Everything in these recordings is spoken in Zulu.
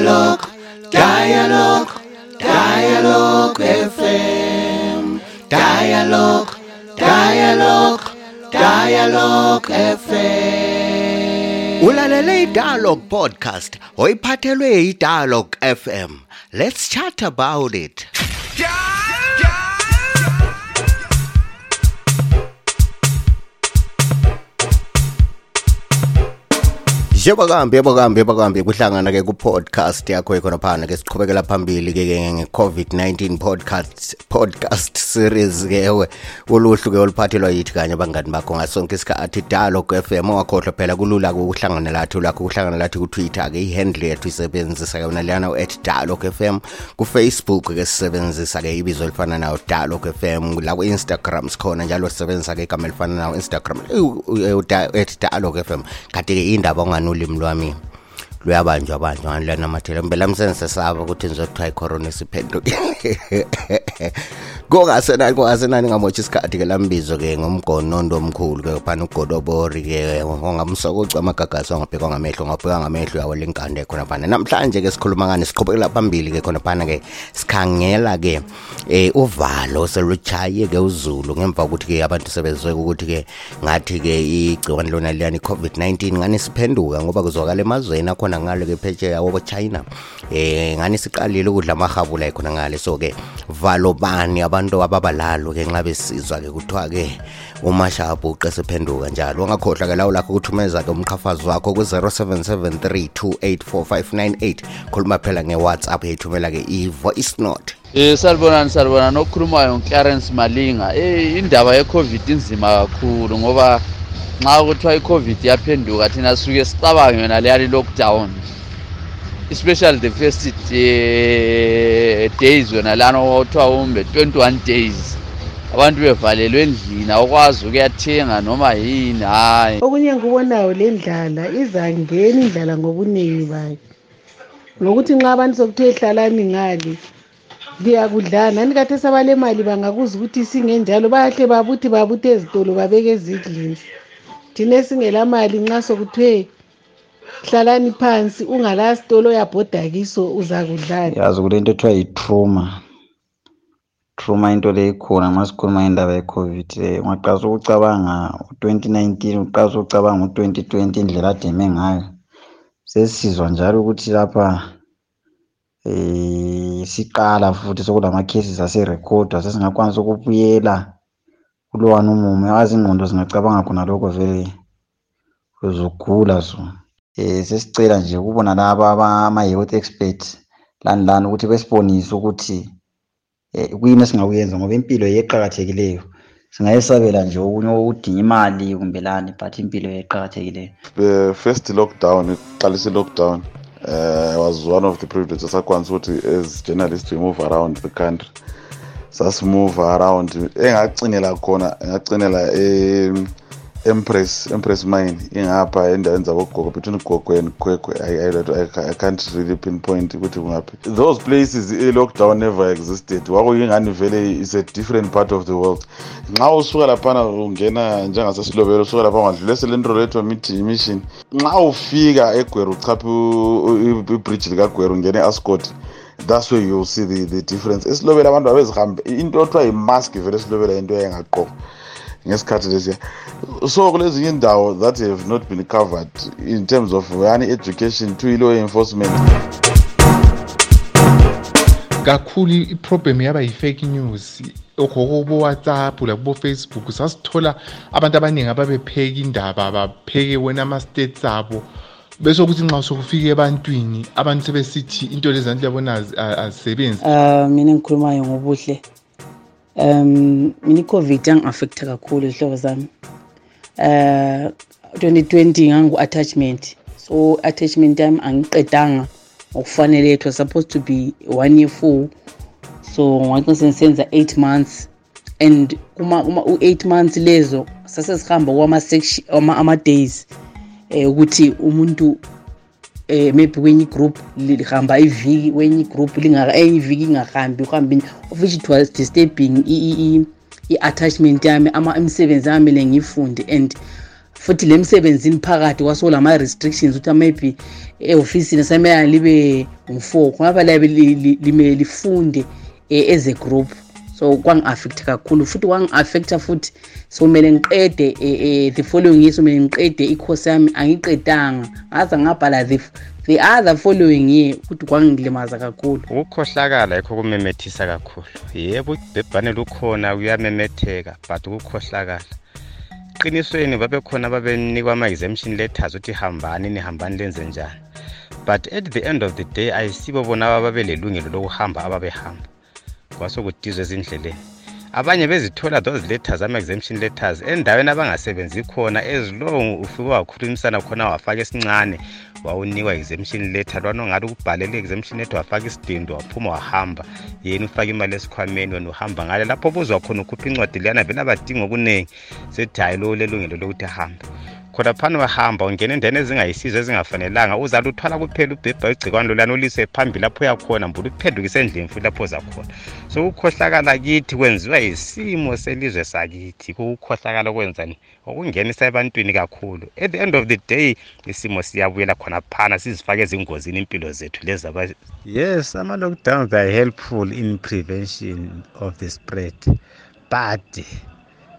Dialogue, Dialogue, Dialogue FM. Dialogue, Dialogue, Dialogue FM. Ulalele iDialogue podcast oyiphathelwe iDialogue FM. Let's chat about it. Yebo kambi yebo kambi yebo kambi kuhlangana ke ku podcast yakho ekhona phana ke siqhubekela phambili ke nge COVID-19 podcast podcast series kewe uluhlu ke oluphathelwa yithi kanye abangani bakho ngasonke isikhathi dialog f m ongakhohlwa phela kulula kuhlangana lathi lakho kuhlangana lathi kutwitter ke ihandle yethu isebenzisa yona leyana at dialog f m kufacebook ke sisebenzisa ke ibizo elifana nayo dialog f m la ku Instagram sikhona njalo sisebenzisa ke igama elifana nayo Instagram at dialog f m kanti ke indaba ongani nolimi lwami. luyabanjwa banjwa lwanamathela mbe msenze sesaba ukuthi nizokuthiwa icorona isiphendukile. Kongasenani kongasenani ngamotsha isikhathi-ke lambizo-ke ngomgonondo omkhulu-ke phana ugodobori-ke ongamsokoca amagagasi ongabhekwa ngamehlo ongabhekwa ngamehlo yawo lenkande khona phana. Namhlanje-ke sikhuluma ngani siqhubekela phambili-ke khona phana-ke sikhangela-ke um eh, uvalo selutshaye-ke uzulu ngemva kokuthi-ke abantu sebezwe ukuthi-ke ngathi-ke igciwane lona liyani i-covid-19 ngani siphenduka ngoba kuzwakala emazweni akhona ngalo ke phetsheya wobo China. Eh ngani siqalile ukudla amahabula khona ngale so ke? Valo bani abantu ababalalo ke nxa besizwa ke kuthiwa ke umashabu uqesephenduka njalo. Ungakhohlwa ke lawo lakho ukuthumeza ke umqhafazi wakho ku-0773284598 khuluma phela nge-whatsapp yayithumela ke i-voice note. Eh salibonani salibonani. Okhulumayo uClarence Malinga. Eh indaba yeCovid inzima kakhulu ngoba nxa kuthiwa i-covid yaphenduka thina sisuke sicabange yona leyali lockdown. Especially the first uh, days yona lana kuthiwa umbe 21 days. Abantu bevalelwe endlini awukwazi ukuyathenga noma yini hhayi okunye ngikubonayo le ndlala izangena indlala ngobuningi bayo ngokuthi nxa abantu sokuthe hlalani ngale liyakudlana nani kade sabalemali bangakuza ukuthi singenjalo bayahle babuthi babuthe ezitolo babeke ezidlini thina esingelamali nxa sokuthiwe hlalani phansi ungalasitolo oyabhoda kiso uzakudlala. Yazi kulento ethiwa yi-trauma. Trauma into le ikhona nxa sikhuluma ngendaba ye-covid ungaqalisa ukucabanga u-twenty nineteen uqalisa ukucabanga u-twenty twenty indlela ademe ngayo. Sesizwa njalo ukuthi lapha um siqala futhi sokulama-cases aserekhodwa sesingakwanisa ukubuyela. Kulowani umumo yazi ingqondo zingacabanga khona lokho vele uzogula so. Um sesicela nje ukubona laba ama-health experts lani lani ukuthi besibonise ukuthi um kuyini esingakuyenza ngoba impilo yeqakathekileyo. Singayesabela nje okunye okudinga imali kumbe lani but impilo yeqakathekileyo. The first lockdown iqalisa i-lockdown uh, was one of the privileges. Sakwanisa ukuthi as journalists we move around the country. Sasimove around. Engacinela khona engacinela empress empress mine. Ingapha endaweni zabogogo between gogo and kwekwe I, can't really pinpoint ukuthi kungaphi. Those places i-lockdown never existed. Kwakuyingani vele is a different part of the world. Nxa usuka laphana ungena njengasesilobelo usuka lapha ungadlule selento letho mission nxa ufika egweru uchaphe ibridge likagweru ungene e-ascot that's where you'll see the, the difference. Esilobela abantu abezihambe into othiwa yi-mask vele esilobela into eyayingaqoka ngesikhathi lesiya so kulezinye indawo that have not been covered in terms of yani education to law enforcement. Kakhulu iproblem yaba yi-fake news. Okobo-whatsapp lakubo-facebook sasithola abantu abaningi ababepheka indaba bapheke wena ama-states abo bese ukuthi nxa sokufika ebantwini abantu sebesithi into lezi antu yabona azisebenzi um mina engikhulumayo ngobuhle um mina i-covid yangi-affecta kakhulu izihlobo zami um 2020 ngangu-attachment so attachment yami angiqedanga ngokufanele it was supposed to be one year full so ngacina sengisenza eight months and u-eight months lezo sasesihamba kwama-days um ukuthi umuntu eh maybe kwenye igroup lihamba iviki kwenye igroup lingaka iviki ingahambi uhambi of which it was disturbing i-attachment yami ama imisebenzi yami le ngiyifunde. And futhi lemsebenzini phakathi kwasolama restrictions ukuthi maybe ehofisini asamele libe ngu-four kungaba liyabe limele lifunde eh, as a group. So kwangi-affecta kakhulu futhi kwangi-affecta futhi. Sokumele ngiqede um the following year somele ngiqede ikhosi yami angiqedanga. Ngaze ngabhala the the other following year futhi kwangilimaza kakhulu. Ukukhohlakala yikho kumemethisa kakhulu. Yebo ubhebhane lukhona kuyamemetheka but ukukhohlakala. Qinisweni babekhona babenikwa ama-exemption letters ukuthi hambani nihambani lenze njani. But at the end of the day ayisibo bona ababelelungelo lokuhamba ababehamba kwasokudizwe ezindleleni abanye bezithola those letters ama-exemption letters endaweni abangasebenzi khona as long ufike wakhulumisana khona wafaka esincane wawunikwa exemption letter. Lwana ongathi ukubhalela i-exemption letter wafaka isidindo waphuma wahamba. Yena ufake imali esikhwameni wena uhamba ngale. Lapho obuzwa khona ukhupha incwadi leyana vele abadinga okuningi sethi hhayi lo lelungelo lokuthi ahambe. Khona phana wahamba ungena endeni ezingayisizo ezingafanelanga. Uzala uthwala kuphela ubhebha igcikwane lolani ulise phambili lapho uyakhona mbula uphendukise endlini futhi lapho zakhona so ukukhohlakala kithi kwenziwa yisimo selizwe sakithi. Kukukhohlakala okwenzani okungenisa ebantwini kakhulu. At the end of the day isimo siyabuyela khona phana sizifake ezingozini impilo zethu lezi yes ama-lockdowns are helpful in prevention of the spread but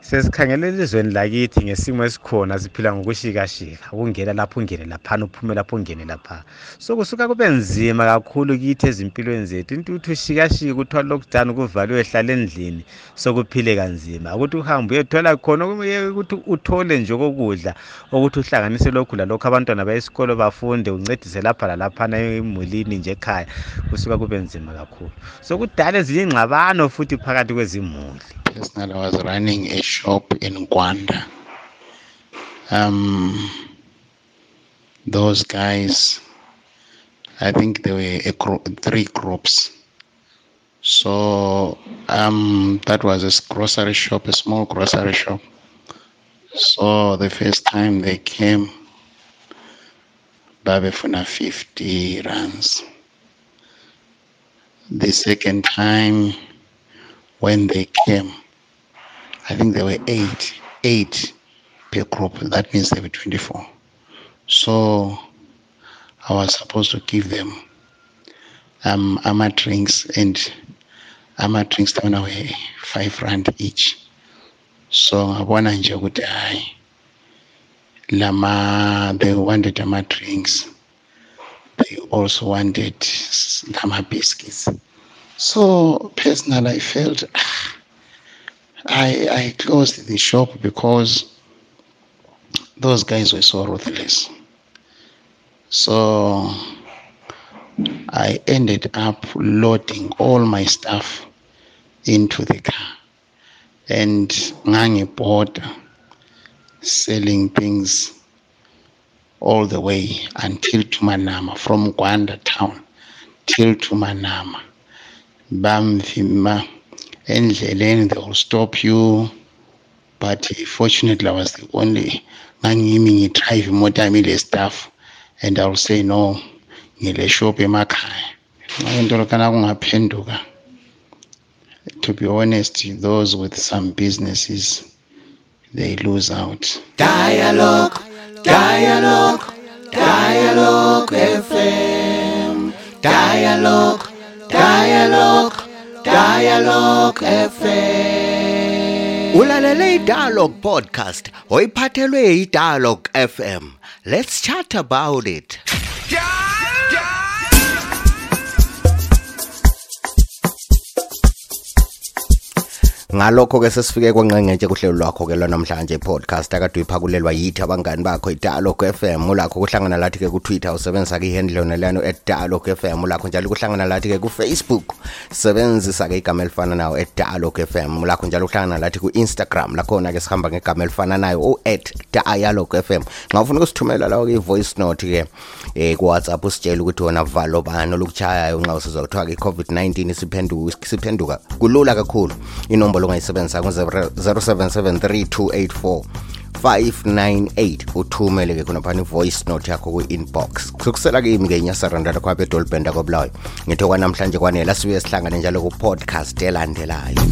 sesikhangele elizweni lakithi ngesimo esikhona siphila ngokushikashika. Ukungena lapho ungene laphana uphume lapho ungene lapha. So kusuka kube nzima kakhulu kithi ezimpilweni zethu. Intuthu ushikashika kuthiwa lockdown kuvaliwe hlala endlini sokuphile kanzima. Ukuthi uhambe uyethola khona ukuthi uthole nje okokudla ukuthi uhlanganise lokhu lalokhu abantwana besikolo bafunde uncedise lapha lalaphana emulini nje ekhaya. Kusuka kube nzima kakhulu. So kudala ezinye ingxabano futhi phakathi kwezimuli. Personally I was running a shop in Gwanda. Um, those guys, I think there were gro- three groups. So um, that was a grocery shop, a small grocery shop. So the first time they came, Babefuna 50 runs. The second time, when they came, I think there were eight, eight per group. That means there were 24. So I was supposed to give them um, drinks and ama drinks tona were five rand each. So ngabona nje ukuthi hayi lama they wanted ama drinks. They also wanted lama biscuits. So personally, I felt I I closed the shop because those guys were so ruthless. So I ended up loading all my stuff into the car and ngangibhoda selling things all the way until to Manama from Gwanda town till to Manama. bamvima endleleni they will stop you. But fortunately i was the only ngangimi ngidrive imoto yami ile staff and i will say no ngile shop emakhaya. Into kungaphenduka to be honest those with some businesses they lose out. Dialogue dialogue dialogue fm dialogue dialogue dialogue fm ulalele idialogue podcast oyiphathelwe idialogue fm let's chat about it. Ngalokho ke sesifike kwanqengetshe kuhlelo lwakho ke lwanamhlanje podcast akade uyiphakulelwa yithi abangani bakho idialogue FM ulakho kuhlangana lathi ke ku Twitter usebenzisa ke ihandle nelano @dialogue FM ulakho njalo kuhlangana lathi ke ku Facebook sebenzisa ke igama elifana nayo @dialogue FM ulakho njalo kuhlangana lathi ku Instagram lakhona ke sihamba ngegama elifana nayo o @dialogue FM nxa ufuna ukusithumela lawo ke voice note ke eh ku WhatsApp usitshela ukuthi wona valo bani olukuchayayo nxa usizwa kuthiwa ke COVID-19 isiphenduka isiphenduka kulula kakhulu. Inombolo ongayisebenzisa ku 0773284598 uthumele ke khonaphana i-voice note yakho kwi-inbox sokusela ke imi ke inyasarandala lakho apha edolbhenda kobulawayo ngitho kwanamhlanje kwanela sibuye sihlangane njalo ku-podcast elandelayo